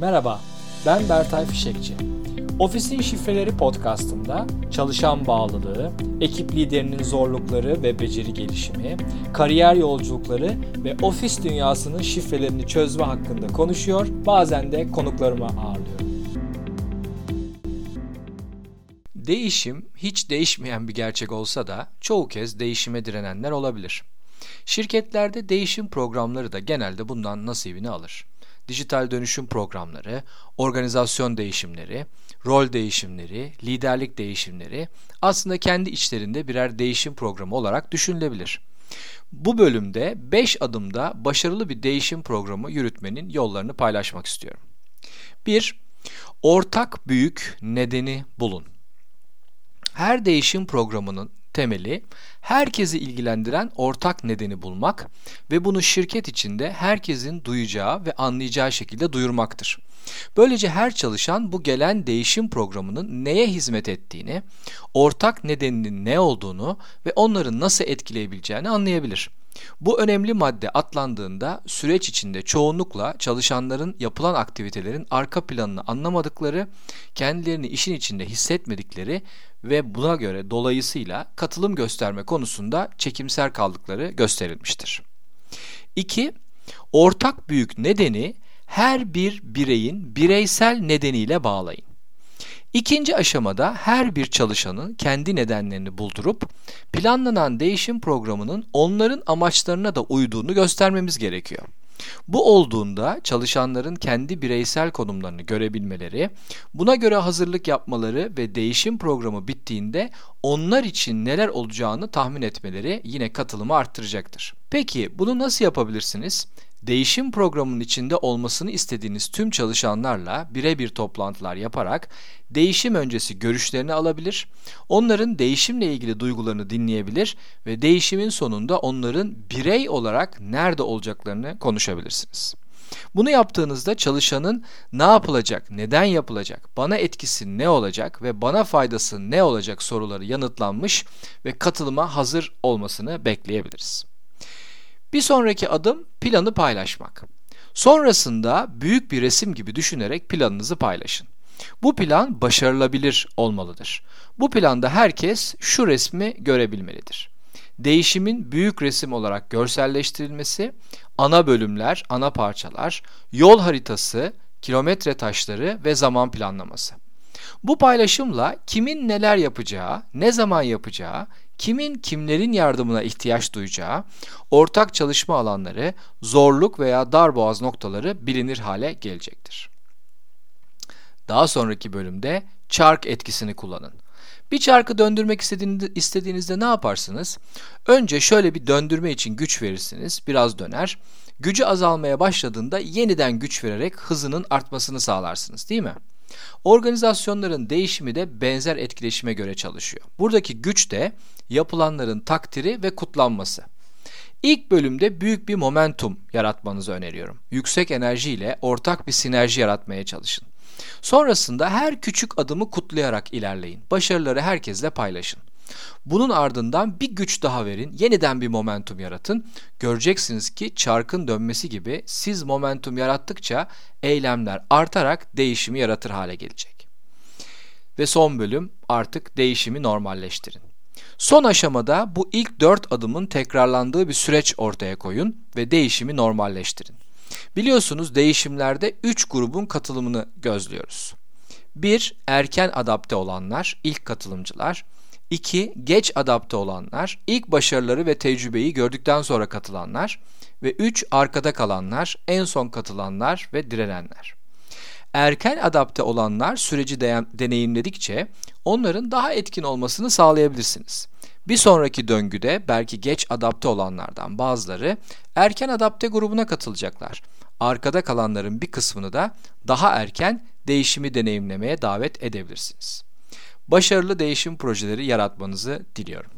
Merhaba, ben Bertay Fişekçi. Ofisin Şifreleri podcastında çalışan bağlılığı, ekip liderinin zorlukları ve beceri gelişimi, kariyer yolculukları ve ofis dünyasının şifrelerini çözme hakkında konuşuyor, bazen de konuklarımı ağırlıyorum. Değişim hiç değişmeyen bir gerçek olsa da çoğu kez değişime direnenler olabilir. Şirketlerde değişim programları da genelde bundan nasibini alır dijital dönüşüm programları, organizasyon değişimleri, rol değişimleri, liderlik değişimleri aslında kendi içlerinde birer değişim programı olarak düşünülebilir. Bu bölümde 5 adımda başarılı bir değişim programı yürütmenin yollarını paylaşmak istiyorum. 1. Ortak büyük nedeni bulun. Her değişim programının temeli herkesi ilgilendiren ortak nedeni bulmak ve bunu şirket içinde herkesin duyacağı ve anlayacağı şekilde duyurmaktır. Böylece her çalışan bu gelen değişim programının neye hizmet ettiğini, ortak nedeninin ne olduğunu ve onları nasıl etkileyebileceğini anlayabilir. Bu önemli madde atlandığında süreç içinde çoğunlukla çalışanların yapılan aktivitelerin arka planını anlamadıkları, kendilerini işin içinde hissetmedikleri ve buna göre dolayısıyla katılım gösterme konusunda çekimser kaldıkları gösterilmiştir. 2. Ortak büyük nedeni her bir bireyin bireysel nedeniyle bağlayın. İkinci aşamada her bir çalışanın kendi nedenlerini buldurup planlanan değişim programının onların amaçlarına da uyduğunu göstermemiz gerekiyor. Bu olduğunda çalışanların kendi bireysel konumlarını görebilmeleri, buna göre hazırlık yapmaları ve değişim programı bittiğinde onlar için neler olacağını tahmin etmeleri yine katılımı arttıracaktır. Peki bunu nasıl yapabilirsiniz? Değişim programının içinde olmasını istediğiniz tüm çalışanlarla birebir toplantılar yaparak değişim öncesi görüşlerini alabilir, onların değişimle ilgili duygularını dinleyebilir ve değişimin sonunda onların birey olarak nerede olacaklarını konuşabilirsiniz. Bunu yaptığınızda çalışanın ne yapılacak, neden yapılacak, bana etkisi ne olacak ve bana faydası ne olacak soruları yanıtlanmış ve katılıma hazır olmasını bekleyebiliriz. Bir sonraki adım planı paylaşmak. Sonrasında büyük bir resim gibi düşünerek planınızı paylaşın. Bu plan başarılabilir olmalıdır. Bu planda herkes şu resmi görebilmelidir. Değişimin büyük resim olarak görselleştirilmesi, ana bölümler, ana parçalar, yol haritası, kilometre taşları ve zaman planlaması. Bu paylaşımla kimin neler yapacağı, ne zaman yapacağı, kimin kimlerin yardımına ihtiyaç duyacağı, ortak çalışma alanları, zorluk veya darboğaz noktaları bilinir hale gelecektir. Daha sonraki bölümde çark etkisini kullanın. Bir çarkı döndürmek istediğinizde, ne yaparsınız? Önce şöyle bir döndürme için güç verirsiniz, biraz döner. Gücü azalmaya başladığında yeniden güç vererek hızının artmasını sağlarsınız değil mi? Organizasyonların değişimi de benzer etkileşime göre çalışıyor. Buradaki güç de yapılanların takdiri ve kutlanması. İlk bölümde büyük bir momentum yaratmanızı öneriyorum. Yüksek enerji ile ortak bir sinerji yaratmaya çalışın. Sonrasında her küçük adımı kutlayarak ilerleyin. Başarıları herkesle paylaşın. Bunun ardından bir güç daha verin, yeniden bir momentum yaratın. Göreceksiniz ki çarkın dönmesi gibi siz momentum yarattıkça eylemler artarak değişimi yaratır hale gelecek. Ve son bölüm artık değişimi normalleştirin. Son aşamada bu ilk dört adımın tekrarlandığı bir süreç ortaya koyun ve değişimi normalleştirin. Biliyorsunuz değişimlerde üç grubun katılımını gözlüyoruz. 1. Erken adapte olanlar, ilk katılımcılar. 2. Geç adapte olanlar, ilk başarıları ve tecrübeyi gördükten sonra katılanlar. Ve 3. Arkada kalanlar, en son katılanlar ve direnenler. Erken adapte olanlar süreci de deneyimledikçe onların daha etkin olmasını sağlayabilirsiniz. Bir sonraki döngüde belki geç adapte olanlardan bazıları erken adapte grubuna katılacaklar. Arkada kalanların bir kısmını da daha erken değişimi deneyimlemeye davet edebilirsiniz. Başarılı değişim projeleri yaratmanızı diliyorum.